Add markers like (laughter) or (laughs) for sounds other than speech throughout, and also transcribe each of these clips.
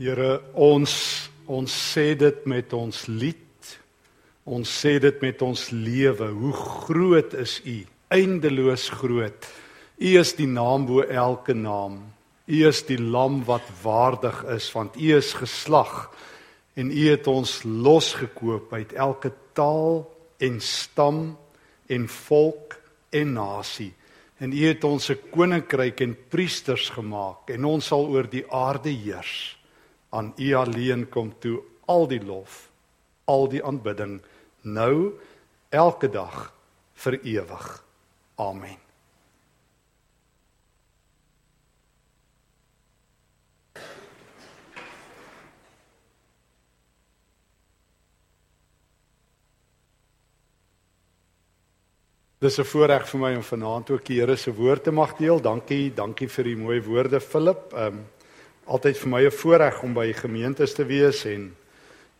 Here, ons ons sê dit met ons lied. Ons sê dit met ons lewe. Hoe groot is U? Eindeloos groot. U is die naam bo elke naam. U is die lam wat waardig is want U is geslag en U het ons losgekoop uit elke taal en stam en volk en nasie. En U het ons 'n koninkryk en priesters gemaak en ons sal oor die aarde heers aan U alleen kom toe al die lof, al die aanbidding nou elke dag vir ewig. Amen. Dis 'n voorreg vir my om vanaand ook die Here se woord te mag deel. Dankie, dankie vir die mooi woorde Philip. Ehm um, altyd vir my 'n voorreg om by gemeentes te wees en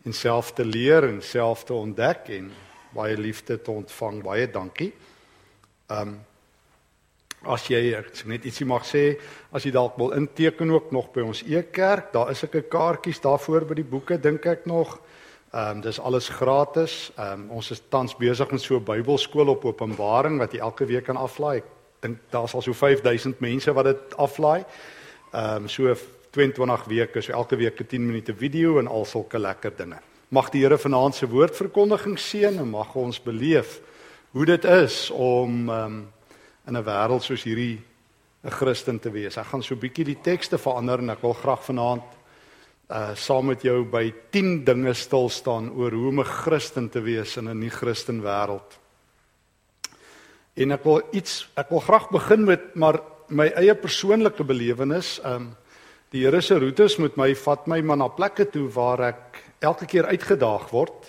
en self te leer en self te ontdek en baie liefde te ontvang. Baie dankie. Ehm um, as jy ek net ietsie mag sê, as jy dalk wil inteken ook nog by ons e-kerk, daar is ek 'n kaartjies daarvoor by die boeke dink ek nog. Ehm um, dis alles gratis. Ehm um, ons is tans besig met so 'n Bybelskool op Openbaring wat jy elke week kan aflaai. Ek dink daar's al so 5000 mense wat dit aflaai. Ehm um, so 22 weke, so elke week 'n 10 minute video en al sulke lekker dinge. Mag die Here vanaand se woordverkondiging seën en mag ons beleef hoe dit is om um, in 'n wêreld soos hierdie 'n Christen te wees. Ek gaan so 'n bietjie die tekste verander en ek wil graag vanaand uh saam met jou by 10 dinge stil staan oor hoe om 'n Christen te wees in 'n nie-Christen wêreld. En ek wil iets ek wil graag begin met maar my eie persoonlike belewenis. Um Die Here se roetes moet my vat my maar na plekke toe waar ek elke keer uitgedaag word.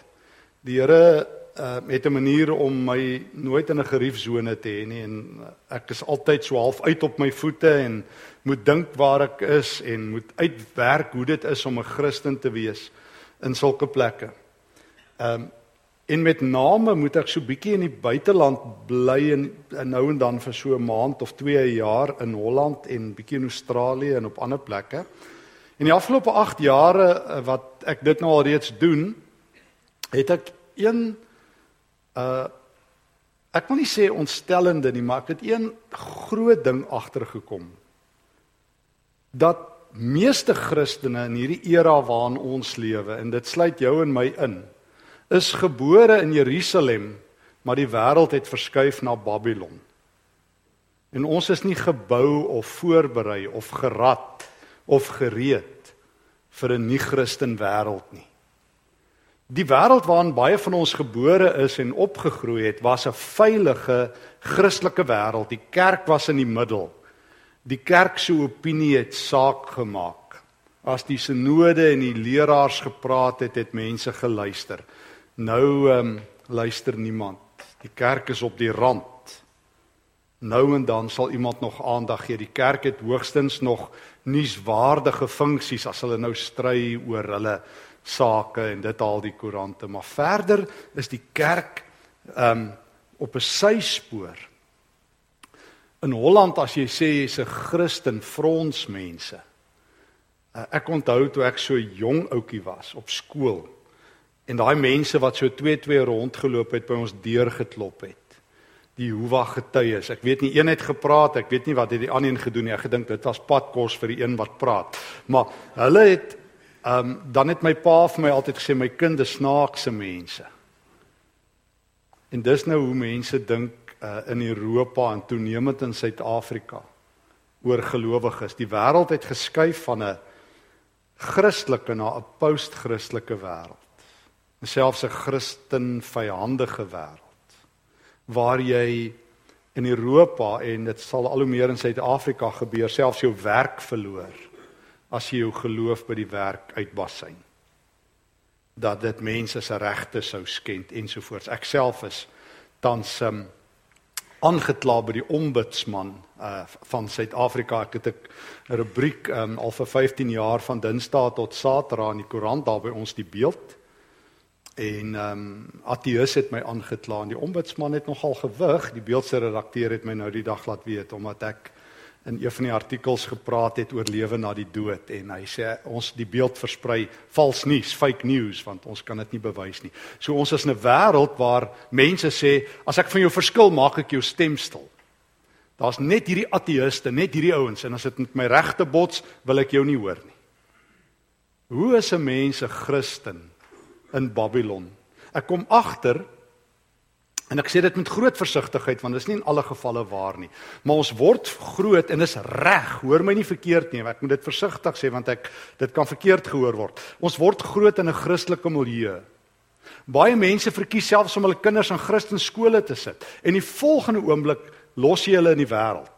Die Here uh, het 'n manier om my nooit in 'n geriefsone te hê nie en ek is altyd so half uit op my voete en moet dink waar ek is en moet uitwerk hoe dit is om 'n Christen te wees in sulke plekke. Ehm um, En met name moet ek so bietjie in die buiteland bly en, en nou en dan vir so 'n maand of 2 'n jaar in Holland en bietjie in Australië en op ander plekke. En die afgelope 8 jare eh, wat ek dit nou al reeds doen, het ek een uh ek wil nie sê ontstellende nie, maar ek het een groot ding agtergekom. Dat meeste Christene in hierdie era waarin ons lewe en dit sluit jou en my in is gebore in Jerusalem, maar die wêreld het verskuif na Babylon. En ons is nie gebou of voorberei of gerad of gereed vir 'n nie-Christen wêreld nie. Die wêreld waarin baie van ons gebore is en opgegroei het, was 'n veilige Christelike wêreld. Die kerk was in die middel. Die kerk se opinie het saak gemaak. As die sinode en die leraars gepraat het, het mense geluister. Nou ehm um, luister niemand. Die kerk is op die rand. Nou en dan sal iemand nog aandag gee. Die kerk het hoogstens nog nuuswaardige funksies as hulle nou stry oor hulle sake en dit al die koerante, maar verder is die kerk ehm um, op 'n syspoor. In Holland as jy sê jy's 'n Christen, frons mense. Uh, ek onthou toe ek so jong ouetjie was op skool En daai mense wat so 2-2 rondgeloop het by ons deur geklop het. Die Hoewa getuies. Ek weet nie een het gepraat, ek weet nie wat het die ander een gedoen nie. Ek gedink dit was padkos vir die een wat praat. Maar hulle het ehm um, dan het my pa vir my altyd gesê my kind is snaakse mense. En dis nou hoe mense dink uh, in Europa en toenemend in Suid-Afrika oor gelowiges. Die wêreld het geskuif van 'n Christelike na 'n post-Christelike wêreld selfs 'n Christen vyandige wêreld waar jy in Europa en dit sal al hoe meer in Suid-Afrika gebeur selfs jou werk verloor as jy jou geloof by die werk uitbasyn dat dit mense se regte sou skend ensovoorts. Ek self is tans um, aangekla by die ombudsman uh, van Suid-Afrika. Ek het 'n rubriek um, al vir 15 jaar van Dinsdae tot Saterdag in die koerant daar by ons die beeld En ehm um, Atheus het my aangekla en die ombudsman het nogal gewig. Die beeldse redakteur het my nou die dag laat weet omdat ek in een van die artikels gepraat het oor lewe na die dood en hy sê ons die beeld versprei vals nuus, fake news want ons kan dit nie bewys nie. So ons is in 'n wêreld waar mense sê as ek van jou verskil, maak ek jou stem stil. Daar's net hierdie ateïste, net hierdie ouens en as dit met my regte bots, wil ek jou nie hoor nie. Hoe is 'n mens 'n Christen in Babylon? Ek kom agter En ek sê dit met groot versigtigheid want dit is nie in alle gevalle waar nie. Maar ons word groot en is reg. Hoor my nie verkeerd nie. Ek moet dit versigtig sê want ek dit kan verkeerd gehoor word. Ons word groot in 'n Christelike milieu. Baie mense verkies selfs om hulle kinders in Christenskole te sit en die volgende oomblik los jy hulle in die wêreld.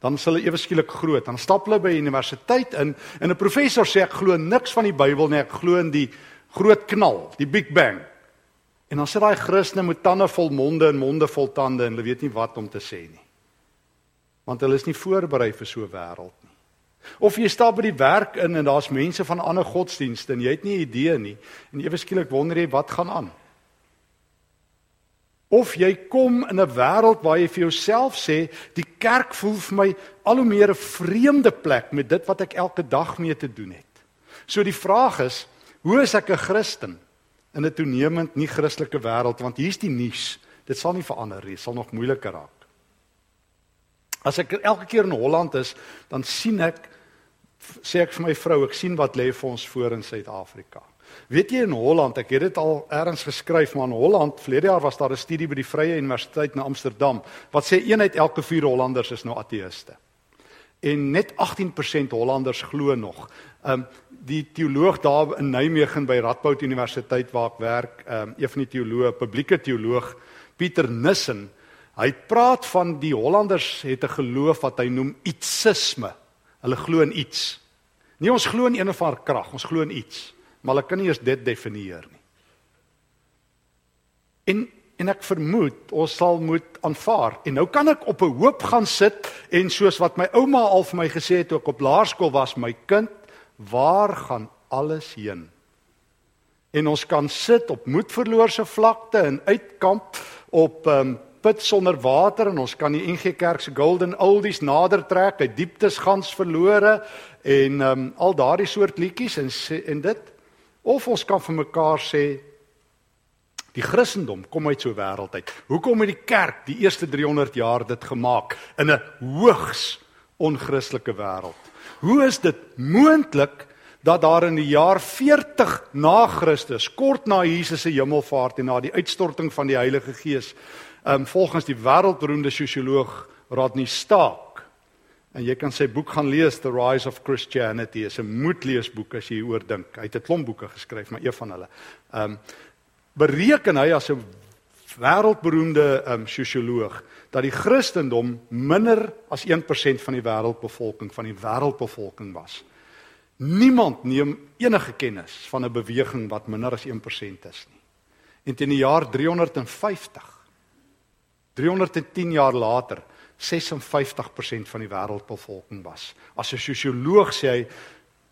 Dan is hulle ewe skielik groot. Dan stap hulle by universiteit in en 'n professor sê ek glo niks van die Bybel nie. Ek glo in die groot knal, die Big Bang. En dan sit daai Christene met tande vol monde en monde vol tande en hulle weet nie wat om te sê nie. Want hulle is nie voorberei vir so 'n wêreld nie. Of jy stap by die werk in en daar's mense van ander godsdienste en jy het nie idee nie en ewe skielik wonder jy wat gaan aan. Of jy kom in 'n wêreld waar jy vir jouself sê die kerk voel vir my al hoe meer 'n vreemde plek met dit wat ek elke dag mee te doen het. So die vraag is, hoe is ek 'n Christen? in 'n toenemend nie Christelike wêreld want hier's die nuus. Dit sal nie verander nie, sal nog moeiliker raak. As ek elke keer in Holland is, dan sien ek sê ek vir my vrou, ek sien wat lê vir ons voor in Suid-Afrika. Weet jy in Holland, ek het dit al eers geskryf, maar in Holland, verlede jaar was daar 'n studie by die Vrye Universiteit in Amsterdam wat sê een uit elke 4 Hollanders is nou ateëste. En net 18% Hollanders glo nog. Ehm um, die teoloog daar in Nijmegen by Radboud Universiteit waar ek werk, um, een van die teoloë, publieke teoloog Pieter Nissen, hy praat van die Hollanders het 'n geloof wat hy noem ietsisme. Hulle glo in iets. Nie ons glo in een of ander krag, ons glo in iets, maar hulle kan nie eens dit definieer nie. En en ek vermoed ons sal moet aanvaar. En nou kan ek op 'n hoop gaan sit en soos wat my ouma al vir my gesê het toe ek op laerskool was, my kind, waar gaan alles heen? En ons kan sit op moedverloorse vlakte en uitkamp op um, put sonder water en ons kan die NG Kerk se golden oldies nader trek, hy dieptes gans verlore en um, al daardie soort liedjies en en dit of ons kan vir mekaar sê die Christendom kom uit so 'n wêreld uit. Hoekom het die kerk die eerste 300 jaar dit gemaak in 'n hoogs onchristelike wêreld? Hoe is dit moontlik dat daar in die jaar 40 na Christus, kort na Jesus se hemelvaart en na die uitstorting van die Heilige Gees, um, volgens die wêreldberoemde sosioloog Rodney Stark, en jy kan sy boek gaan lees The Rise of Christianity, is 'n moedleesboek as jy hieroor dink. Hy het 'n klomp boeke geskryf, maar een van hulle. Ehm um, bereken hy as 'n wêreldberoemde um, sosioloog dat die Christendom minder as 1% van die wêreldbevolking van die wêreldbevolking was. Niemand neem enige kennis van 'n beweging wat minder as 1% is nie. En teen die jaar 350 310 jaar later 56% van die wêreldbevolking was. As 'n sosioloog sê hy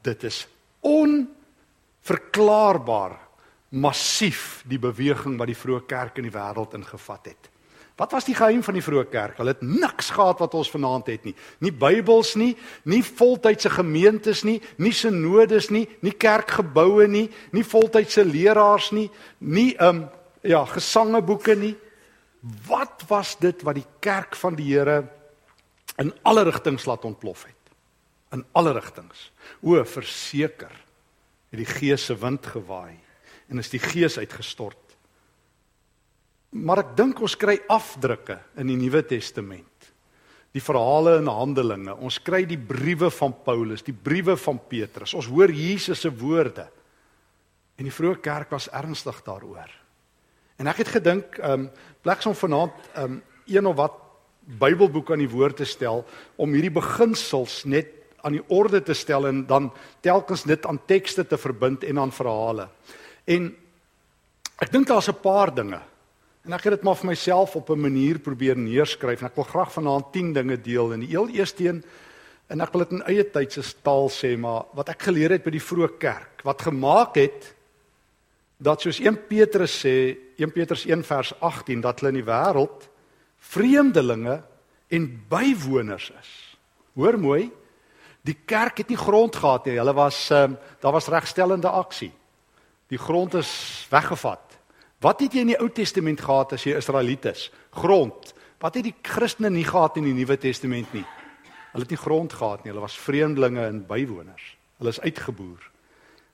dit is onverklaarbaar massief die beweging wat die vroeë kerk in die wêreld ingevat het. Wat was die geheim van die vroeë kerk? Hulle het niks gehad wat ons vanaand het nie. Nie Bybels nie, nie voltydse gemeentes nie, nie sinodes nie, nie kerkgeboue nie, nie voltydse leraars nie, nie um ja, gesangeboeke nie. Wat was dit wat die kerk van die Here in alle rigtings laat ontplof het? In alle rigtings. O, verseker het die Gees se wind gewaai en is die Gees uitgestort Maar ek dink ons kry afdrukke in die Nuwe Testament. Die verhale in Handelinge, ons kry die briewe van Paulus, die briewe van Petrus. Ons hoor Jesus se woorde. En die vroeë kerk was ernstig daaroor. En ek het gedink, ehm um, pleks om vanaand ehm um, een of wat Bybelboek aan die woord te stel om hierdie beginsels net aan die orde te stel en dan telkens dit aan tekste te verbind en aan verhale. En ek dink daar's 'n paar dinge En ek het dit maar vir myself op 'n manier probeer neerskryf en ek wil graag vanaand 10 dinge deel en die heel eerste een en ek wil dit in eie tyd se taal sê maar wat ek geleer het by die vroeë kerk wat gemaak het dat soos 1 Petrus sê 1 Petrus 1 vers 18 dat hulle in die wêreld vreemdelinge en bywoners is. Hoor mooi. Die kerk het nie grond gehad nie. Hulle was um, daar was regstellende aksie. Die grond is weggevat. Wat het jy in die Ou Testament gehad as jy Israeliet is? Grond. Wat het die Christene nie gehad in die Nuwe Testament nie? Hulle het nie grond gehad nie. Hulle was vreemdelinge en bywoners. Hulle is uitgeboer.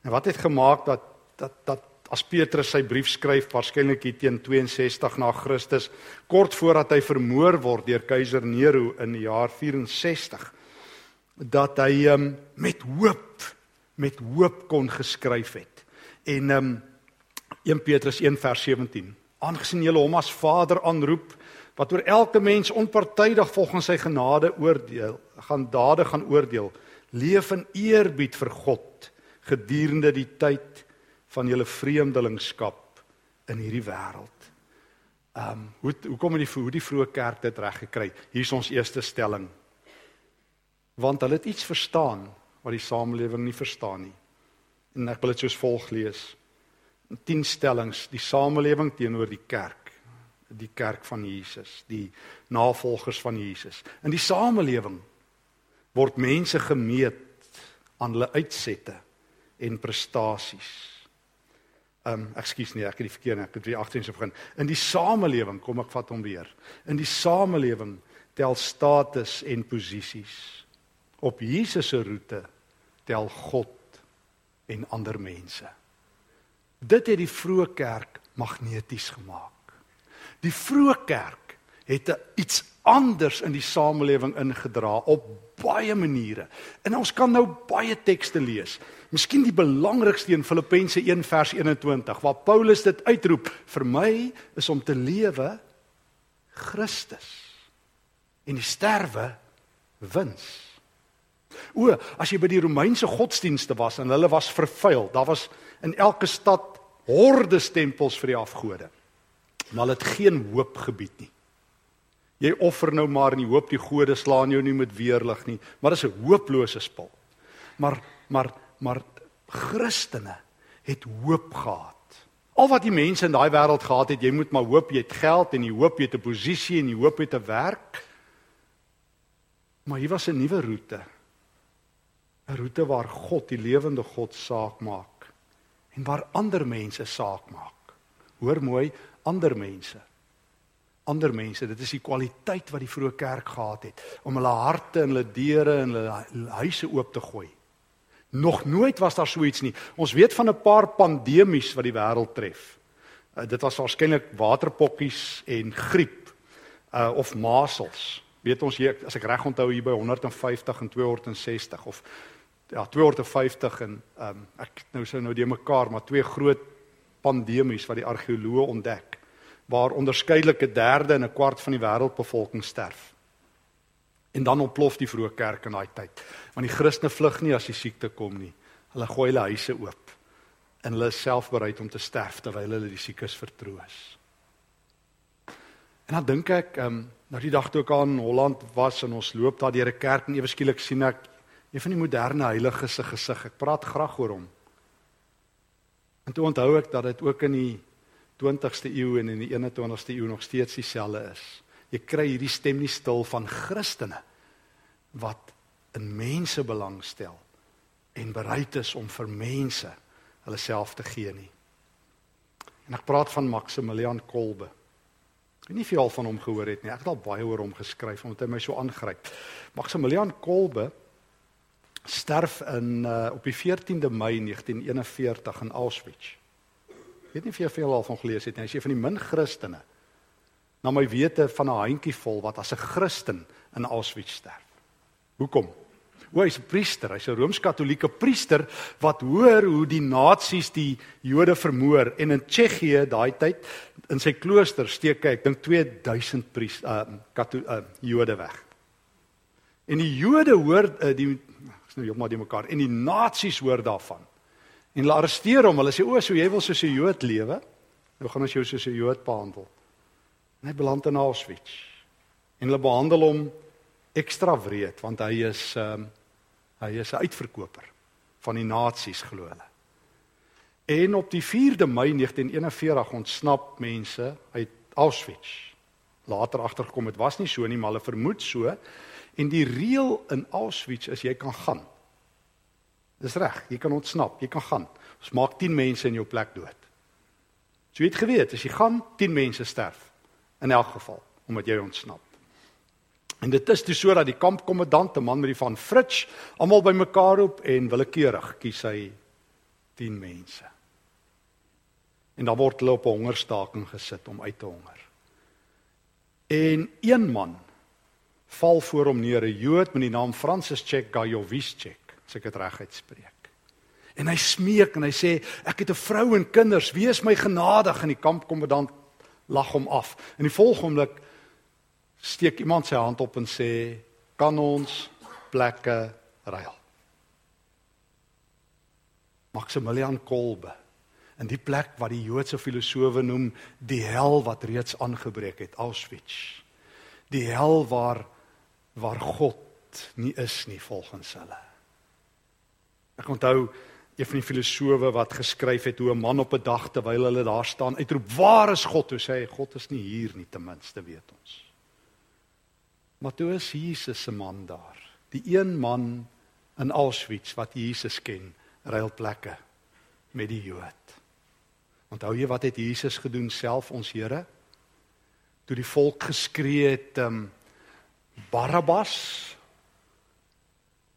En wat het gemaak dat dat dat as Petrus sy brief skryf waarskynlik hier teen 62 na Christus kort voordat hy vermoor word deur keiser Nero in die jaar 64 dat hy um, met hoop met hoop kon geskryf het. En um 1 Petrus 1 vers 17. Aangesien julle hom as Vader aanroep wat oor elke mens onpartydig volgens sy genade oordeel, gaan dade gaan oordeel, leef in eerbied vir God gedurende die tyd van julle vreemdelingskap in hierdie wêreld. Ehm um, hoe hoe kom die hoe die vroeë kerk dit reg gekry? Hier is ons eerste stelling. Want hulle het iets verstaan wat die samelewing nie verstaan nie. En ek wil dit soos volg lees. 10 stellings die samelewing teenoor die kerk die kerk van Jesus die navolgers van Jesus in die samelewing word mense gemeet aan hulle uitsette en prestasies Um ekskuus nee, ek het die verkeerde, ek het weer agterins begin. In die samelewing kom ek vat hom weer. In die samelewing tel status en posisies. Op Jesus se roete tel God en ander mense. Dit het die vroeë kerk magneties gemaak. Die vroeë kerk het iets anders in die samelewing ingedra op baie maniere. En ons kan nou baie tekste lees. Miskien die belangrikste in Filippense 1 vers 21 waar Paulus dit uitroep: "Vir my is om te lewe Christus en die sterwe wins." O, as jy by die Romeinse godsdienste was en hulle was vervuil, daar was in elke stad hordes tempels vir die afgode. Maar hulle het geen hoop gebied nie. Jy offer nou maar in die hoop die gode slaan jou nie met weerlig nie, maar dis 'n hooplose spel. Maar maar maar Christene het hoop gehad. Al wat die mense in daai wêreld gehad het, jy moet maar hoop jy het geld en jy hoop jy het 'n posisie en jy hoop jy het 'n werk. Maar hier was 'n nuwe roete. 'n Roete waar God, die lewende God saak maak en waar ander mense saak maak. Hoor mooi, ander mense ander mense. Dit is die kwaliteit wat die vroeë kerk gehad het om hulle harte en hulle deure en hulle huise oop te gooi. Nog nooit was daar so iets nie. Ons weet van 'n paar pandemies wat die wêreld tref. Uh, dit was waarskynlik waterpokkies en griep uh of masels. Weet ons hier as ek reg onthou hier by 150 en 260 of ja 250 en ehm um, ek nou sou nou die mekaar maar twee groot pandemies wat die argeoloë ontdek waar onderskeidelike derde en 'n kwart van die wêreldbevolking sterf. En dan ontplof die vroeë kerk in daai tyd. Want die Christene vlug nie as die siekte kom nie. Hulle gooi hulle huise oop en hulle is self bereid om te sterf terwyl hulle die siekes vertroos. En dan dink ek, ehm, um, nou die dag toe ek aan Holland was en ons loop daar deur 'n kerk en ewe skielik sien ek een van die moderne heiliges se gesig. Ek praat graag oor hom. En toe onthou ek dat dit ook in die 20ste eeu en in die 21ste eeu nog steeds dieselfde is. Jy kry hierdie stem nie stil van Christene wat in mense belangstel en bereid is om vir mense hulle self te gee nie. En ek praat van Maximilian Kolbe. Ek weet nie of jy al van hom gehoor het nie. Ek het al baie oor hom geskryf omdat hy my so aangryp. Maximilian Kolbe sterf in uh, op die 14de Mei 1941 in Auschwitz weet nie of jy veel al van gelees het nie. Hy sê van die min Christene na my wete van 'n handjie vol wat as 'n Christen in Auschwitz sterf. Hoekom? O, hy's 'n priester, hy's 'n Rooms-Katolieke priester wat hoor hoe die nasies die Jode vermoor en in Tsjechië daai tyd in sy klooster steek hy, ek dink 2000 priester uh, kato, uh Jode weg. En die Jode hoor uh, die is nou heeltemal die mekaar en die nasies hoor daarvan. En hulle arresteer hom. Hulle sê o, so jy wil soos 'n Jood lewe? Nou gaan ons jou soos 'n Jood behandel. En hy beland in Auschwitz. En hulle behandel hom ekstra wreed want hy is ehm um, hy is 'n uitverkoper van die nasies glo hulle. En op die 4de Mei 1941 ontsnap mense uit Auschwitz. Later agtergekom dit was nie so nie, maar hulle vermoed so En die reël in Auschwitz is jy kan gaan. Dis reg, jy kan ontsnap, jy kan gaan. Ons maak 10 mense in jou plek dood. So jy het geweet, as jy gaan, 10 mense sterf in elk geval omdat jy ontsnap. En dit is toe sodat die kampkommandant, 'n man met die van Fritz, almal bymekaar roep en willekeurig kies hy 10 mense. En dan word hulle op 'n hongerstaking gesit om uit te honger. En een man val voor hom neer, 'n Jood met die naam Francis Chekajowiczek, as ek dit reg uitspreek. En hy smeek en hy sê ek het 'n vrou en kinders, wees my genadig en die kampkommandant lag hom af. In die volgende oomblik steek iemand sy hand op en sê kan ons plekke ruil. Maximilian Kolbe in die plek wat die Joodse filosowe noem die hel wat reeds aangebreek het Auschwitz. Die hel waar waar God nie is nie volgens hulle. Ek onthou een van die filosowe wat geskryf het hoe 'n man op 'n dag terwyl hulle daar staan uitroep: "Waar is God?" Toe sê hy: "God is nie hier nie, ten minste weet ons." Maar toe is Jesus se man daar. Die een man in Auschwitz wat Jesus ken, ruil plekke met die Jood. Onthou jy wat het Jesus gedoen self ons Here? Toe die volk geskree het, um, Barabbas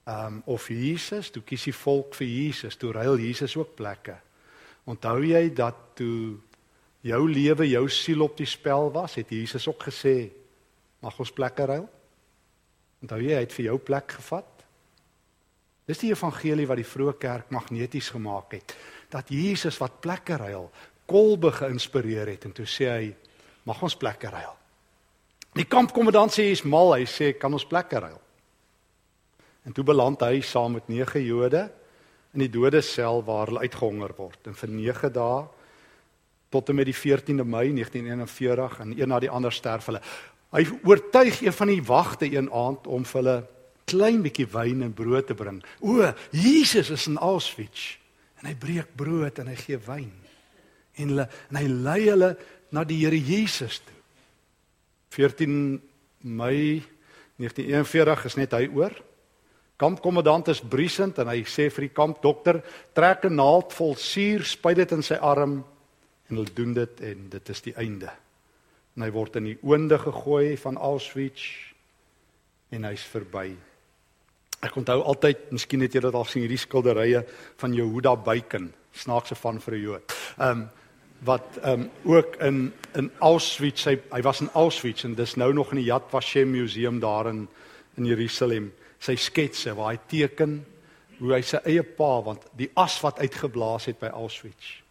um, of Jesus, toe kies die volk vir Jesus, toe ruil Jesus ook plekke. Onthou jy dat toe jou lewe, jou siel op die spel was, het Jesus ook gesê, mag ons plekke ruil? Onthou jy hy het vir jou plek gevat? Dis die evangelie wat die vroeë kerk magneties gemaak het. Dat Jesus wat plekke ruil, kolbe geïnspireer het en toe sê hy, mag ons plekke ruil. Die kampkommandant sê hy's mal, hy sê kan ons plekke ruil. En toe beland hy saam met 9 Jode in die dodesel waar hulle uitgehonger word en vir 9 dae tot en met die 14de Mei 1941 en een na die ander sterf hulle. Hy oortuig een van die wagte een aand om vir hulle klein bietjie wyn en brood te bring. O, Jesus is in Auschwitz. En hy breek brood en hy gee wyn. En hulle en hy lei hulle na die Here Jesus toe. 14 Mei 1941 is net hy oor. Kampkommandant is briesend en hy sê vir die kampdokter: "Trek 'n naald vol suur, spuit dit in sy arm." En hulle doen dit en dit is die einde en hy word in die oonde gegooi van Auschwitz en hy's verby. Ek onthou altyd, miskien het julle dit al sien hierdie skilderye van Jehuda Bacon, snaakse van vir 'n Jood. Ehm um, wat ehm um, ook in in Auschwitz hy hy was in Auschwitz en dis nou nog in die Yad Vashem museum daar in in Jerusalem. Sy sketse waar hy teken hoe hy sy eie pa want die as wat uitgeblaas het by Auschwitz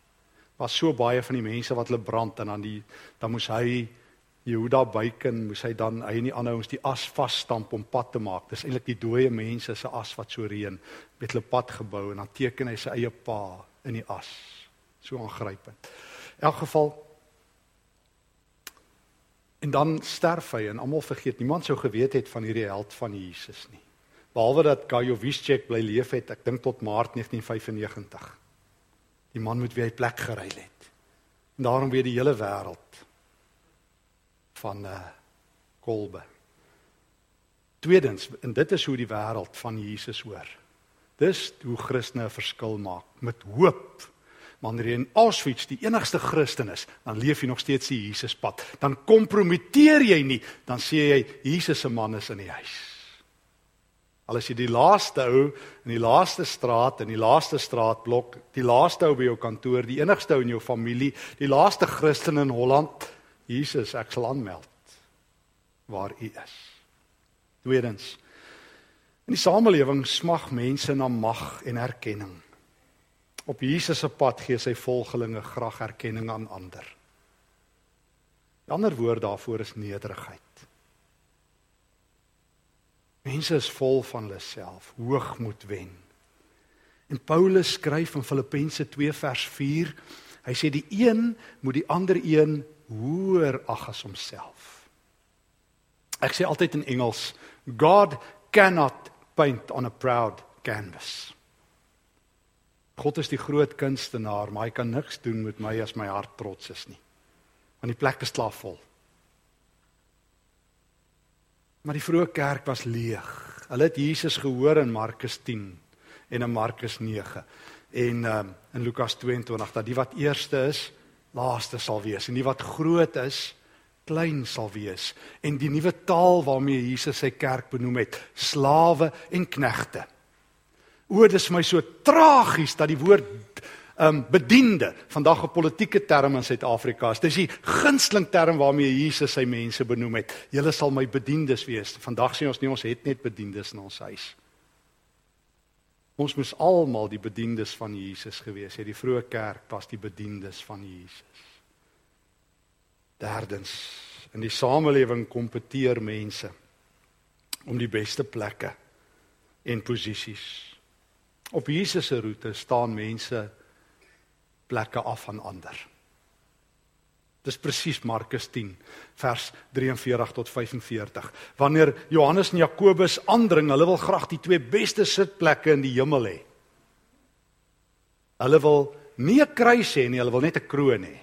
was so baie van die mense wat hulle brand en dan die dan moes hy Jehuda bykin moes hy dan hy en die ander ouens die as vas stamp om pad te maak. Dis eintlik die dooie mense se as wat so reën met hulle pad gebou en dan teken hy sy eie pa in die as. So aangrypend. In elk geval en dan sterf hy en almal vergeet niemand sou geweet het van hierdie held van Jesus nie. Behalwe dat Gajowiczek bly leef het, ek dink tot Maart 1995 die man met wie hy plek geruil het. En daarom weet die hele wêreld van 'n uh, eh, kolbe. Tweedens, en dit is hoe die wêreld van Jesus hoor. Dis hoe Christene 'n verskil maak met hoop. Wanneer jy in Auschwitz die enigste Christen is, dan leef jy nog steeds die Jesuspad. Dan kompromiteer jy nie, dan sê jy Jesus se man is in die huis. Al is jy die laaste ou in die laaste straat in die laaste straatblok, die laaste ou by jou kantoor, die enigste ou in jou familie, die laaste Christen in Holland, Jesus, ek sal aanmeld waar u is. Tweedens. In die samelewing smag mense na mag en erkenning. Op Jesus se pad gee sy volgelinge graag erkenning aan ander. 'n Ander woord daarvoor is nederigheid. Mense is vol van hulle self, hoogmoed wen. En Paulus skryf in Filippense 2 vers 4, hy sê die een moet die ander een hoër ag as homself. Ek sê altyd in Engels, God cannot paint on a proud canvas. God is die groot kunstenaar, maar hy kan niks doen met my as my hart trots is nie. Want die plek is klaar vol. Maar die vroeë kerk was leeg. Hulle het Jesus gehoor in Markus 10 en in Markus 9 en um, in Lukas 22 dat die wat eerste is, laaste sal wees en die wat groot is, klein sal wees en die nuwe taal waarmee Jesus sy kerk benoem het, slawe en knegte. O, dit is my so tragies dat die woord um bediende vandag 'n politieke term in Suid-Afrika is. Dis die gunsteling term waarmee Jesus sy mense benoem het. Julle sal my bediendes wees. Vandag sê ons nie ons het net bediendes in ons huis. Ons moes almal die bediendes van Jesus gewees het. Die vroeë kerk was die bediendes van Jesus. Derdens, in die samelewing kompeteer mense om die beste plekke en posisies. Op Jesus se roete staan mense plekke af aan ander. Dis presies Markus 10 vers 43 tot 45. Wanneer Johannes en Jakobus aandring, hulle wil graag die twee beste sitplekke in die hemel hê. Hulle wil nie 'n kruis hê nie, hulle wil net 'n kroon hê.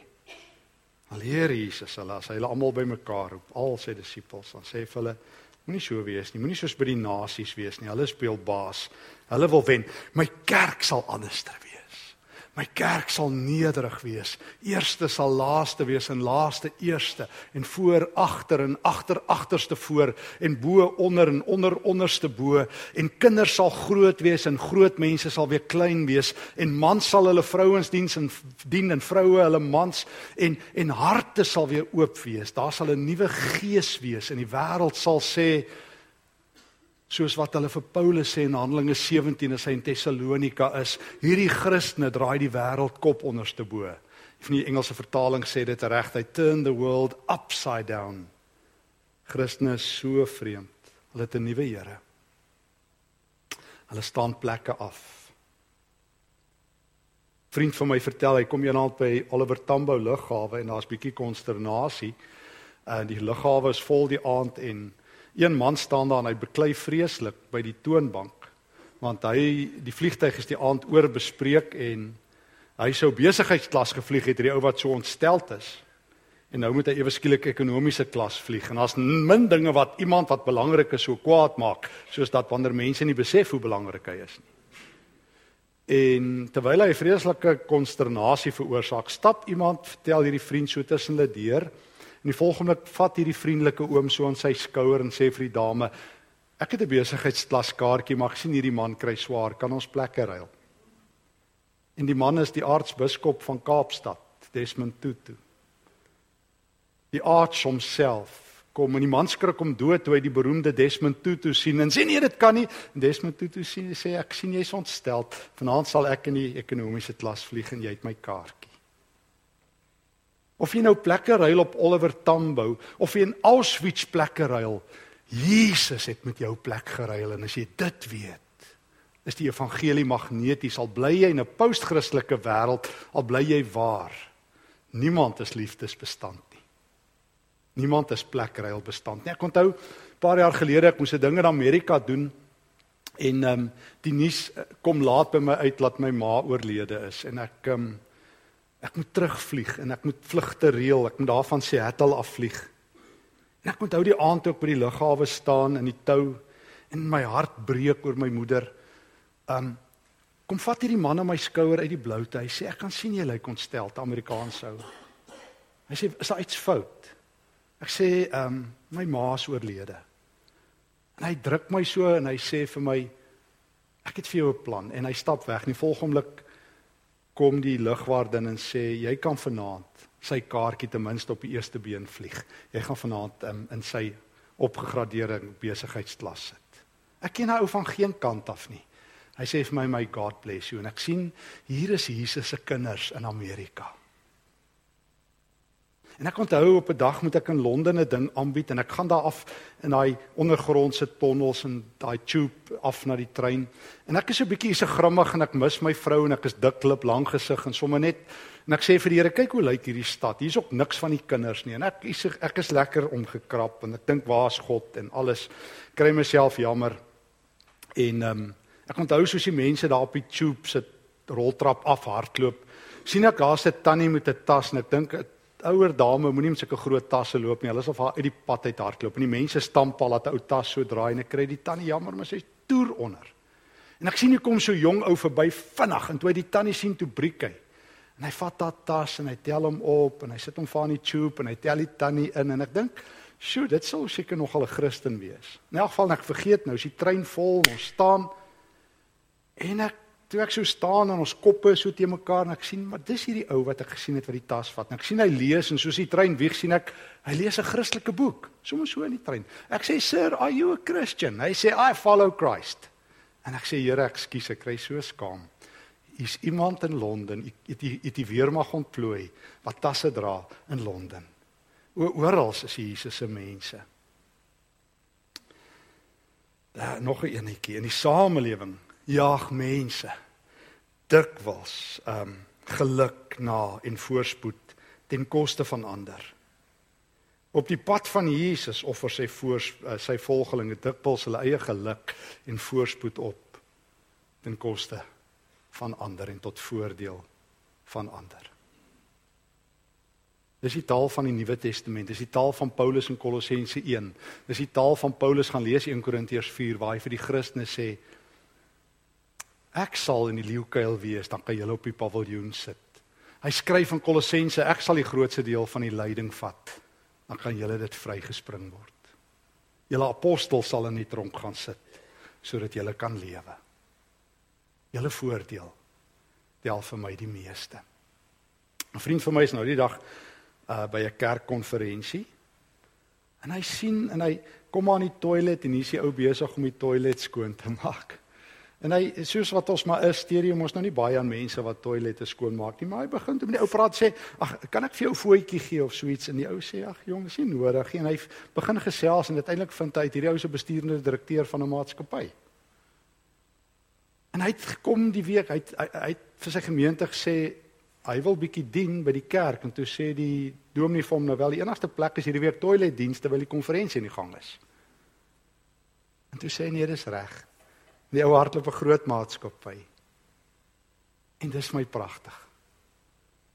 Al Here Jesus, hulle as hulle almal bymekaar roep, al sy disippels, dan sê hy vir hulle moenie so wees nie, moenie soos by die nasies wees nie. Hulle speel baas. Hulle wil wen. My kerk sal anders wees. My kerk sal nederig wees. Eerste sal laaste wees en laaste eerste. En voor agter en agter agterste voor. En bo onder en onder onderste bo. En kinders sal groot wees en groot mense sal weer klein wees. En mans sal hulle vrouens diens en dien en vroue hulle mans. En en harte sal weer oop wees. Daar sal 'n nuwe gees wees en die wêreld sal sê soos wat hulle vir Paulus sê in Handelinge 17 as hy in Tessalonika is, hierdie Christene draai die wêreld kop onderste bo. Van die Engelse vertaling sê dit reg, they turn the world upside down. Christene is so vreemd. Hulle het 'n nuwe Here. Hulle staan plekke af. Vriend van my vertel, hy kom eendag by Oliver Tambo lughawe en daar's bietjie konsternasie. En die lughawe is vol die aand en Een man staan daar en hy beklei vreeslik by die toonbank want hy die vliegtyg is die aand oor bespreek en hy sou besigheidsklas gevlieg het hierdie ou wat so ontsteld is. En nou moet hy ewe skielik ekonomiese klas vlieg en daar's min dinge wat iemand wat belangrik is so kwaad maak soos dat wanneer mense nie besef hoe belangrik hy is nie. En terwyl hy vreeslike konsternasie veroorsaak, stap iemand vertel hierdie vriend so tussen hulle deur En die volgende vat hierdie vriendelike oom so aan sy skouer en sê vir die dame: "Ek het 'n besigheidsklas-kaartjie, maar gesien hierdie man kry swaar, kan ons plekke ruil?" En die man is die aartsbiskop van Kaapstad, Desmond Tutu. Die aarts homself kom en die man skrik om dood toe hy die beroemde Desmond Tutu sien en sê nee dit kan nie en Desmond Tutu sê sê ek sien jy's ontstel vanaand sal ek in die ekonomiese klas vlieg en jy het my kaartjie Of jy nou plekke ruil op Oliver Tambo of jy in Auschwitz plekke ruil, Jesus het met jou plek geruil en as jy dit weet, is die evangelie magneties al bly jy in 'n postchristtelike wêreld, al bly jy waar. Niemand is liefdesbestand nie. Niemand is plekruil bestand nie. Ek onthou 'n paar jaar gelede ek moes 'n ding in Amerika doen en ehm um, die nuus eh, kom laat by my uit dat my ma oorlede is en ek ehm um, Ek moet terugvlieg en ek moet vlugte reël. Ek moet daarvan Seattle afvlieg. En ek moet hou die aand ook by die lughawe staan in die tou en my hart breek oor my moeder. Um kom vat hierdie man aan my skouer uit die bloute. Hy sê ek kan sien jy lyk ontstel, Amerikaans sou. Hy sê is daar iets fout? Ek sê um my ma is oorlede. En hy druk my so en hy sê vir my ek het vir jou 'n plan en hy stap weg. Die volgende oomblik kom die lugwagdin en sê jy kan vanaand sy kaartjie ten minste op die eerste been vlieg. Jy gaan vanaand um, in sy opgegradeerde besigheidsklas sit. Ek ken hy ou van geen kant af nie. Hy sê vir my my God bless you en ek sien hier is Jesus se kinders in Amerika. En ek onthou op 'n dag moet ek in Londen 'n ding aanbied en ek gaan daar af in daai ondergrondse tonnels en daai tube af na die trein. En ek is so 'n bietjie so grimmig en ek mis my vrou en ek is diklip lank gesig en sommer net en ek sê vir die Here, kyk hoe lyk hierdie stad. Hier's ook niks van die kinders nie. En ek is ek is lekker omgekrap en ek dink waar's God en alles. Kry myself jammer. En ehm um, ek onthou soos die mense daar op die tube sit roltrap af hardloop. sien ek daar's 'n tannie met 'n tas en ek dink ouer dame moenie met sulke groot tasse loop nie. Hulle is of haar uit die pad uit hardloop en die mense stamp al dat ou tas so draai en ek kry die tannie jammer, maar sy's toer onder. En ek sien hoe kom so jong ou verby vinnig en toe hy die tannie sien toe breek hy. En hy vat daardie tas en hy tel hom op en hy sit hom vir aan die tube en hy tel die tannie in en ek dink, "Sjoe, dit sou seker nogal 'n Christen wees." In elk geval ek vergeet nou, is die trein vol, ons staan en ek toe ek so staan en ons koppe so te mekaar en ek sien maar dis hierdie ou wat ek gesien het wat die tas vat. En ek sien hy lees en soos die trein wieg sien ek hy lees 'n Christelike boek, sommer so in die trein. Ek sê, "Sir, are you a Christian?" Hy sê, "I follow Christ." En ek sê, "Here, ekskuus, ek kry so skaam." Hier's iemand in Londen, het die het die weermag ontplooi wat tasse dra in Londen. Oral is Jesus se mense. Daar uh, nog 'n enetjie in die samelewing jaag mense dikwels um, geluk na en voorspoed ten koste van ander. Op die pad van Jesus offer sy voor uh, sy volgelinge dikwels hulle eie geluk en voorspoed op ten koste van ander en tot voordeel van ander. Dis die taal van die Nuwe Testament, dis die taal van Paulus in Kolossense 1. Dis die taal van Paulus gaan lees in 1 Korintiërs 4 waar hy vir die Christene sê Ek sal in die leeukuil wees, dan kan julle op die paviljoen sit. Hy skryf in Kolossense, ek sal die grootste deel van die lyding vat. Dan kan julle dit vrygespring word. Julle apostel sal in die tronk gaan sit sodat julle kan lewe. Julle voordeel tel vir my die meeste. 'n Vriend van my is nou die dag uh by 'n kerkkonferensie. En hy sien en hy kom aan die toilet en hier is die ou besig om die toilet skoon te (laughs) maak. En hy soos wat ons maar is, steur jy mos nou nie baie aan mense wat toilette skoonmaak nie, maar hy begin toe met die ou praat sê, "Ag, kan ek vir jou 'n voetjie gee of so iets?" En die ou sê, "Ag, jong, dis nie nodig nie." En hy begin gesels en uiteindelik vind hy uit hierdie ou se bestuurende direkteur van 'n maatskappy. En hy het gekom die week, hy het, hy, hy het vir sy gemeente gesê hy wil bietjie dien by die kerk en toe sê die dominee vir hom nou wel die enigste plek is hierdie week toiletdienste terwyl die konferensie in die gang is. En toe sê hy nee, dis reg. Die ou hardloop 'n groot maatskappy. En dis my pragtig.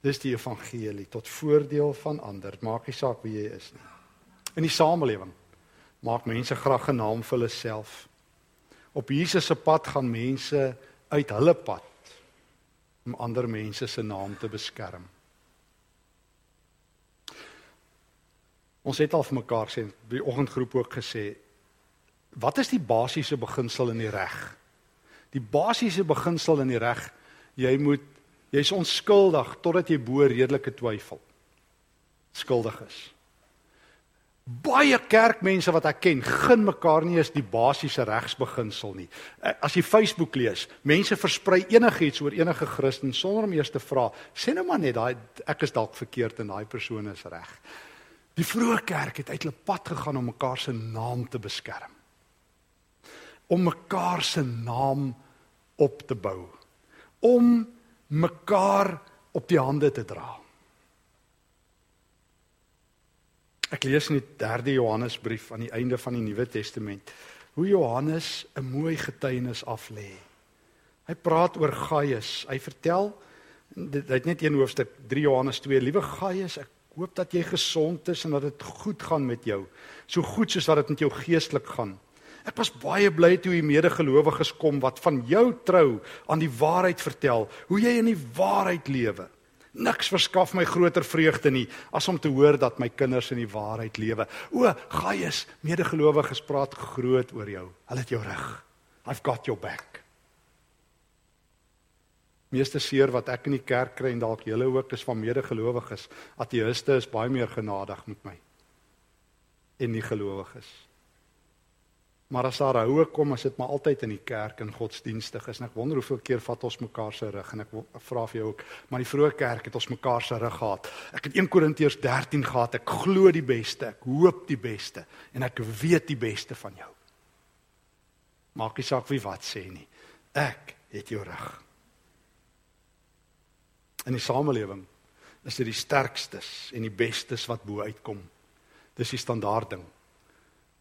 Dis die evangelie tot voordeel van ander. Maak nie saak wie jy is nie. In die samelewing maak mense graag 'n naam vir hulle self. Op Jesus se pad gaan mense uit hulle pad om ander mense se naam te beskerm. Ons het al vir mekaar sê by oggendgroep ook gesê wat is die basiese beginsel in die reg? Die basiese beginsel in die reg, jy moet jy's onskuldig totdat jy bo redelike twyfel skuldig is. Baie kerkmense wat ek ken, gun mekaar nie eens die basiese regsbeginsel nie. As jy Facebook lees, mense versprei enigiets oor enige Christen sonder om eers te vra, sê nou maar net daai ek is dalk verkeerd en daai persoon is reg. Die vroeë kerk het uit hulle pad gegaan om mekaar se naam te beskerm om mekaar se naam op te bou om mekaar op die hande te dra Ek lees in die 3de Johannesbrief aan die einde van die Nuwe Testament hoe Johannes 'n mooi getuienis aflê. Hy praat oor Gaius. Hy vertel dit het net een hoofstuk 3 Johannes 2. Liewe Gaius, ek hoop dat jy gesond is en dat dit goed gaan met jou. So goed soos wat dit met jou geestelik gaan. Ek was baie bly toe u medegelowiges kom wat van jou trou aan die waarheid vertel, hoe jy in die waarheid lewe. Niks verskaf my groter vreugde nie as om te hoor dat my kinders in die waarheid lewe. O, Gaius, medegelowiges praat groot oor jou. Hulle het jou rug. I've got your back. Meeste seer wat ek in die kerk kry en dalk julle ook is van medegelowiges. Ateëste is baie meer genadig met my en nie gelowiges. Maar as daar houe kom, as dit maar altyd in die kerk en godsdienstig is. En ek wonder hoeveel keer vat ons mekaar se rug en ek vra vir jou ook, maar die vroeë kerk het ons mekaar se rug gehad. Ek het 1 Korintiërs 13 gehad. Ek glo die beste, ek hoop die beste en ek weet die beste van jou. Maak nie saak wie wat sê nie. Ek het jou rug. In die samelewing is dit die sterkstes en die bestes wat bo uitkom. Dis die standaard ding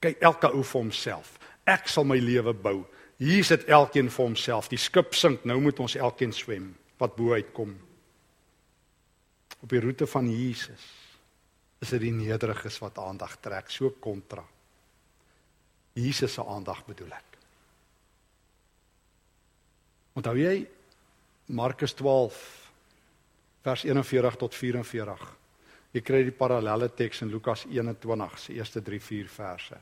kyk elke ou vir homself. Ek sal my lewe bou. Hier sit elkeen vir homself. Die skip sink, nou moet ons elkeen swem wat bo uitkom. Op die roete van Jesus is dit die nederiges wat aandag trek, so kontra. Jesus se aandag bedoel ek. Onthou jy Markus 12 vers 41 tot 44. Jy kry die parallelle teks in Lukas 21 se eerste 3-4 verse.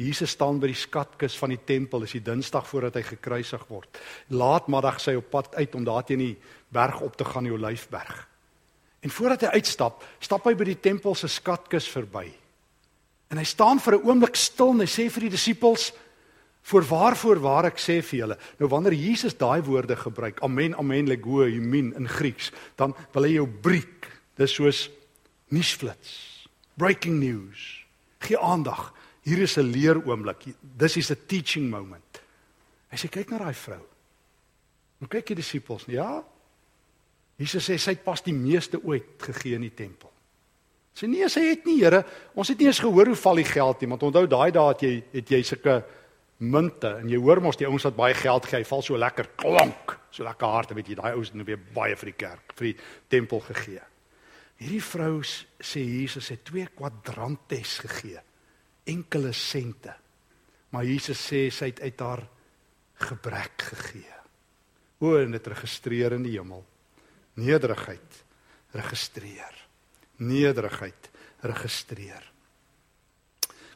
Jesus staan by die skatkis van die tempel, dis die Dinsdag voordat hy gekruisig word. Laatmiddag sy op pad uit om daar teen die berg op te gaan, die Olyfberg. En voordat hy uitstap, stap hy by die tempel se skatkis verby. En hy staan vir 'n oomblik stil en hy sê vir die disippels: "Voorwaar voorwaar ek sê vir julle, nou wanneer Jesus daai woorde gebruik, amen, amen, lego, amen in Grieks, dan wil hy jou breek. Dis soos nuusflits. Breaking news. Gee aandag. Hier is 'n leer oomblik. Dis is 'n teaching moment." Hy sê kyk na daai vrou. Nou kyk die disippels, ja, Jesus sê sy het pas die meeste ooit gegee in die tempel. Sê nee, sy het nie, Here. Ons het nie eens gehoor hoe val die geld nie, want onthou daai dae het jy het jy sulke munte en jy hoor mos die ouens wat baie geld gee, val so lekker klonk, so lekker hard, weet jy, daai ouens het nou weer baie vir die kerk, vir die tempel gegee. Hierdie vrou sê Jesus het twee kwadrantes gegee. Enkele sente. Maar Jesus sê sy het uit haar gebrek gegee. O, en dit registreer in die hemel nederigheid registreer. Nederigheid registreer.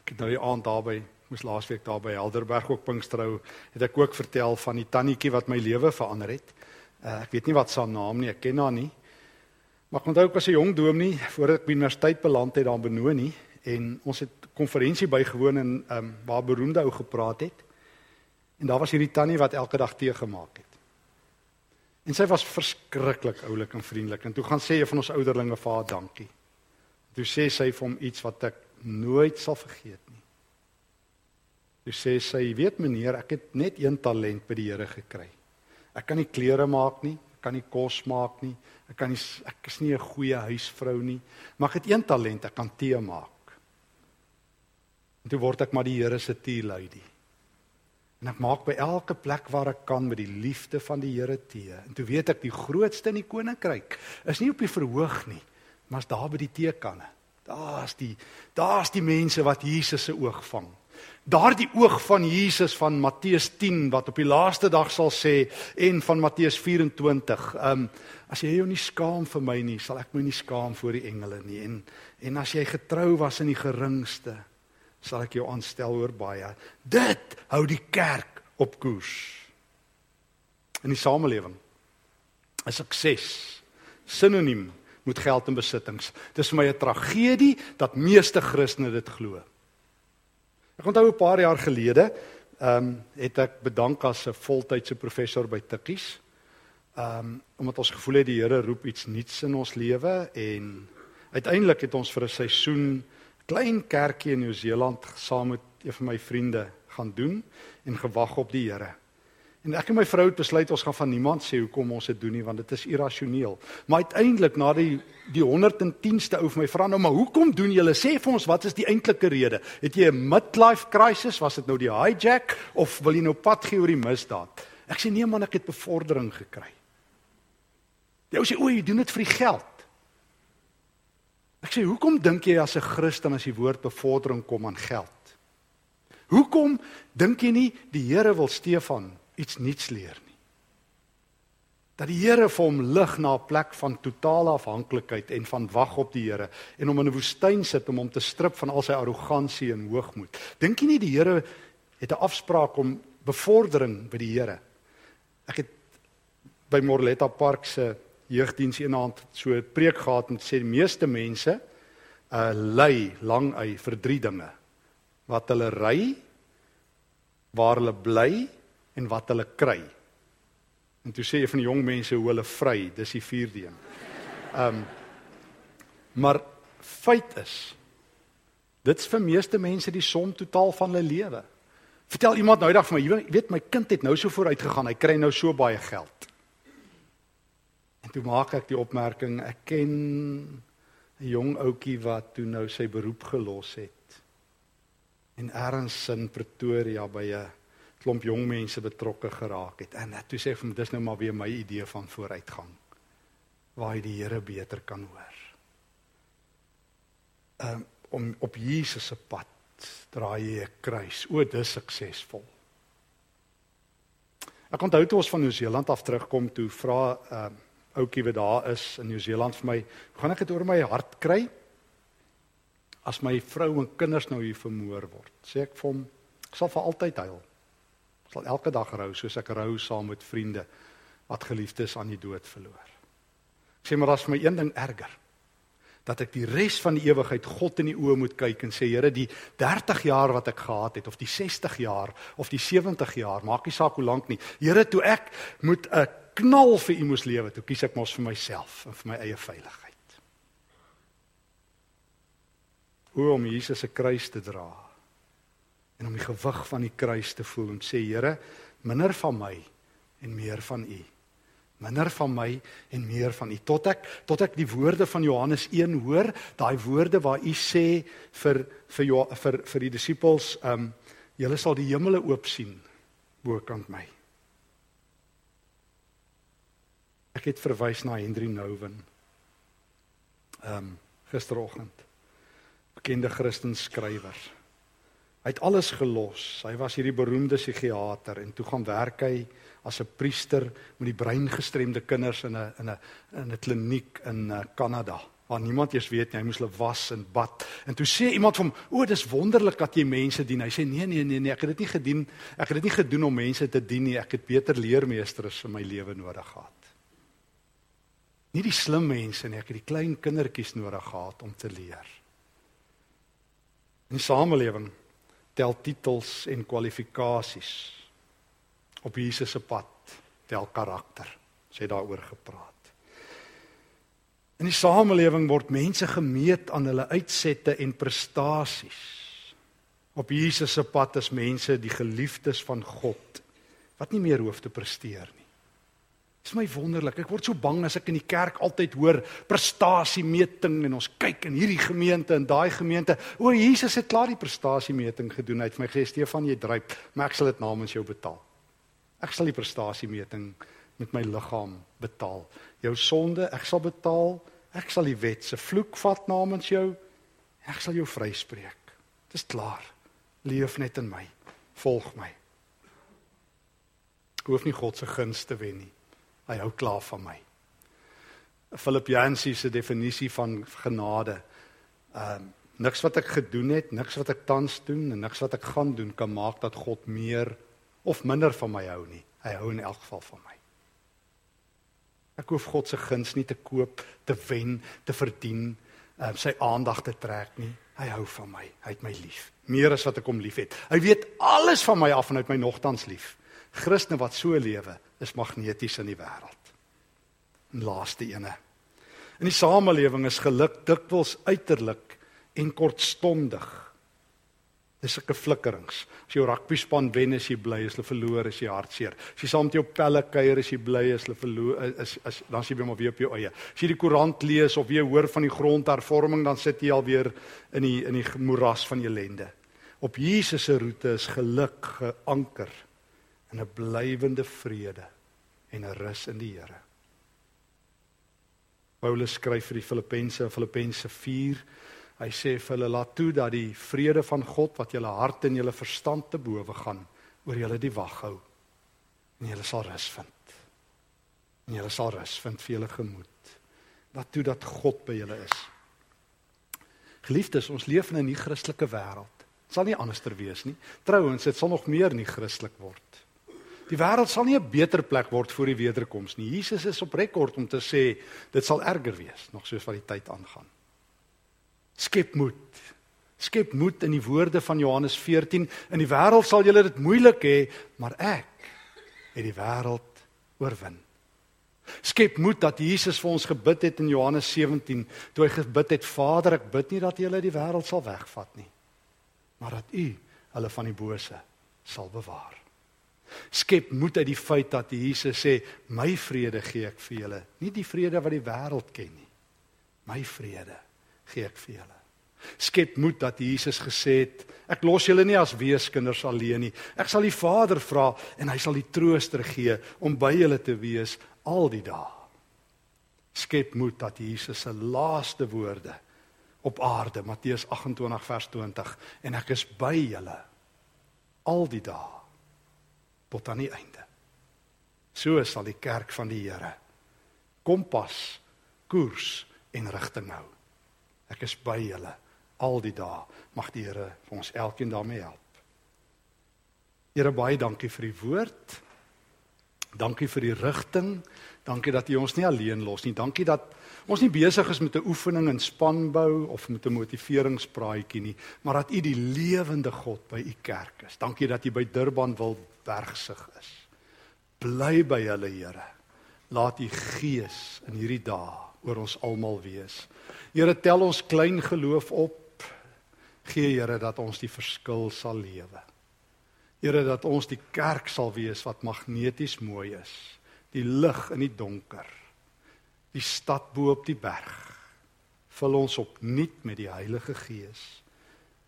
Ek het nou die aand daarby, moes laasweek daar by Helderberg ook Pinksterhou, het ek ook vertel van die tannetjie wat my lewe verander het. Uh, ek weet nie wat sy naam nie, ek ken haar nie. Maar onthou ek was 'n jong dominee voordat ek by universiteit beland het daar in Benoni en ons het konferensie bygewoon en ehm um, waar beroemde ou gepraat het. En daar was hierdie tannie wat elke dag tee gemaak het. En sy was verskriklik oulik en vriendelik. En toe gaan sê een van ons ouderlinge vir haar dankie. Toe sê sy vir hom iets wat ek nooit sal vergeet nie. Toe sê sy, "Weet meneer, ek het net een talent by die Here gekry. Ek kan nie klere maak nie, kan nie kos maak nie, ek kan nie ek is nie 'n goeie huisvrou nie, maar ek het een talent, ek kan tee maak." En toe word ek maar die Here se tea lady. En ek maak by elke plek waar ek kan met die liefde van die Here tee. En toe weet ek die grootste in die koninkryk is nie op die verhoog nie, maar is daar by die teekanne. Daar's die daar's die mense wat Jesus se oog vang. Daardie oog van Jesus van Matteus 10 wat op die laaste dag sal sê en van Matteus 24. Ehm um, as jy jou nie skaam vir my nie, sal ek my nie skaam voor die engele nie. En en as jy getrou was in die geringste, sal ek jou aanstel oor baie. Dit hou die kerk op koers. In die samelewing is sukses sinoniem met geld en besittings. Dis vir my 'n tragedie dat meeste Christene dit glo. Ek onthou 'n paar jaar gelede, ehm um, het ek bedank as 'n voltydse professor by Tikkies. Ehm um, omdat ons gevoel het die Here roep iets nuuts in ons lewe en uiteindelik het ons vir 'n seisoen klein kerkie in Nieu-Seeland saam met een van my vriende gaan doen en gewag op die Here. En ek en my vrou het besluit ons gaan van niemand sê hoekom ons dit doen nie want dit is irrasioneel. Maar uiteindelik na die die 110ste ou vir my vra nou maar hoekom doen julle sê vir ons wat is die eintlike rede? Het jy 'n midlife crisis? Was dit nou die hijack of wil jy nou pad gee oor die misdaad? Ek sê nee man, ek het bevordering gekry. Jy sê o, jy doen dit vir die geld. Ek sê hoekom dink jy as 'n Christen as die woord bevordering kom aan geld? Hoekom dink jy nie die Here wil Stefan iets nuuts leer nie? Dat die Here vir hom lig na 'n plek van totale afhanklikheid en van wag op die Here en hom in 'n woestyn sit om hom te strip van al sy arrogansie en hoogmoed. Dink jy nie die Here het 'n afspraak om bevordering by die Here? Ek het by Morletta Park se jeugdiens eendag so 'n preek gehad en sê die meeste mense uh ly lang hy vir drie dinge. Wat hulle ry, waar hulle bly en wat hulle kry. En toe sê jy van die jong mense hoe hulle vry, dis die vierde een. Um maar feit is dit's vir meeste mense die som totaal van hulle lewe. Vertel iemand nou eendag vir my, jy weet my kind het nou so vooruit gegaan, hy kry nou so baie geld. En toe maak ek die opmerking, ek ken 'n jong ouetjie wat toe nou sy beroep gelos het. En ergens in Pretoria by 'n klomp jong mense betrokke geraak het. En toe sê ek vir hom, dis nou maar weer my idee van vooruitgang. Waar hy die Here beter kan hoor. um, om op Jesus se pad draai jy 'n kruis. O, dis suksesvol. Ek onthou toe ons van Nieu-Seeland af terugkom toe vra 'n uh, ouetjie wat daar is in Nieu-Seeland vir my, "Gaan ek dit oor my hart kry as my vrou en kinders nou hier vermoor word?" Sê ek vir hom, "Ek sal vir altyd huil. Sal elke dag rou soos ek rou saam met vriende wat geliefdes aan die dood verloor." Ek sê maar daar's vir my een ding erger dat ek die res van die ewigheid God in die oë moet kyk en sê Here die 30 jaar wat ek gehad het of die 60 jaar of die 70 jaar maak nie saak hoe lank nie Here toe ek moet 'n knal vir u moes lewe toe kies ek mos vir myself en vir my eie veiligheid hoe om Jesus se kruis te dra en om die gewig van die kruis te voel en sê Here minder van my en meer van u. Minder van my en meer van u. Tot ek tot ek die woorde van Johannes 1 hoor daai woorde waar u sê vir vir jo, vir vir die disippels um julle sal die hemele oop sien bokant my. Ek het verwys na Henry Nouwen. Um gisteroggend. Bekende Christen skrywer hy het alles gelos. Hy was hierdie beroemde psigiater en toe gaan werk hy as 'n priester met die breingestremde kinders in 'n in 'n in 'n kliniek in eh, Kanada waar niemand eers weet nie. Hy moes hulle was en bad. En toe sê iemand van hom o dis wonderlik dat jy mense dien. Hy sê nee nee nee nee ek het dit nie gedien ek het dit nie gedoen om mense te dien nie. Ek het beter leermeesters in my lewe nodig gehad. Nie die slim mense nie ek het die klein kindertjies nodig gehad om te leer. In die samelewing tel titels en kwalifikasies op Jesus se pad tel karakter. Sê daaroor gepraat. In die samelewing word mense gemeet aan hulle uitsette en prestasies. Op Jesus se pad is mense die geliefdes van God wat nie meer hoef te presteer nie. Dit is my wonderlik. Ek word so bang as ek in die kerk altyd hoor prestasiemeting en ons kyk in hierdie gemeente en daai gemeente. O Jesus het klaar die prestasiemeting gedoen. Hy het my gesê Stefan, jy dryp, maar ek sal dit namens jou betaal. Ek sal die prestasiemeting met my liggaam betaal. Jou sonde, ek sal betaal. Ek sal die wet se vloek vat namens jou. Ek sal jou vryspreek. Dis klaar. Leef net in my. Volg my. Ek hoef nie God se guns te wen nie. Hy hou klaar van my. Philip Yancey se definisie van genade. Ehm uh, niks wat ek gedoen het, niks wat ek tans doen en niks wat ek gaan doen kan maak dat God meer of minder van my hou nie. Hy hou in elk geval van my. Ek hoef God se guns nie te koop, te wen, te verdien, um, sy aandag te trek nie. Hy hou van my. Hy het my lief. Meer as wat ek hom liefhet. Hy weet alles van my af en hy het my nogtans lief. Christene wat so lewe, is magneties in die wêreld. En laaste ene. In die samelewing is geluk dikwels uiterlik en kortstondig. Dis sulke flikkerings. As jou rugby span wen, is jy bly, as hulle verloor, is jy hartseer. As jy saam met jou pelle kuier, is jy bly, as hulle verloor, is as dan sien jy maar weer op jou eie. As jy die koerant lees of jy hoor van die grondhervorming, dan sit jy alweer in die in die moeras van ellende. Op Jesus se roete is geluk geanker in 'n blywende vrede en 'n rus in die Here. Paulus skryf vir die Filippense Filippense 4 Hy sê vir hulle laat toe dat die vrede van God wat julle hart en julle verstand te bowe gaan oor julle die wag hou. En julle sal rus vind. En julle sal rus vind vir julle gemoed. Laat toe dat God by julle is. Geliefdes, ons leef in 'n nie-Christelike wêreld. Dit sal nie anderster wees nie. Trouwens, dit sal nog meer nie Christelik word. Die wêreld sal nie 'n beter plek word voor die wederkoms nie. Jesus is op rekord om te sê dit sal erger wees nog soos wat die tyd aangaan. Skep moed. Skep moed in die woorde van Johannes 14. In die wêreld sal julle dit moeilik hê, maar ek het die wêreld oorwin. Skep moed dat Jesus vir ons gebid het in Johannes 17, toe hy gebid het: Vader, ek bid nie dat U hulle die wêreld sal wegvat nie, maar dat U hulle van die bose sal bewaar. Skep moed uit die feit dat Jesus sê: "My vrede gee ek vir julle, nie die vrede wat die wêreld ken nie. My vrede gee ek vir julle. Skep moed dat Jesus gesê het, ek los julle nie as weeskinders alleen nie. Ek sal die Vader vra en hy sal die trooster gee om by julle te wees al die dae. Skep moed dat Jesus se laaste woorde op aarde Matteus 28 vers 20 en ek is by julle al die dae tot aan die einde. So sal die kerk van die Here kompas, koers en rigting hou. Ek is by julle al die dae. Mag die Here vir ons elkeen daarmee help. Here baie dankie vir die woord. Dankie vir die rigting. Dankie dat U ons nie alleen los nie. Dankie dat ons nie besig is met 'n oefening in spanbou of met 'n motiveringspraatjie nie, maar dat U die lewende God by U kerk is. Dankie dat U by Durban wil bergsig is. Bly by hulle, Here. Laat U Gees in hierdie dae oor ons almal wees. Here, tel ons klein geloof op. Gee Here dat ons die verskil sal lewe. Here dat ons die kerk sal wees wat magneties mooi is. Die lig in die donker die stad bo op die berg. Vul ons opnuut met die Heilige Gees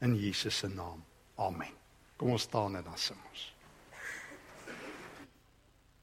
in Jesus se naam. Amen. Kom ons staan en dan sing ons.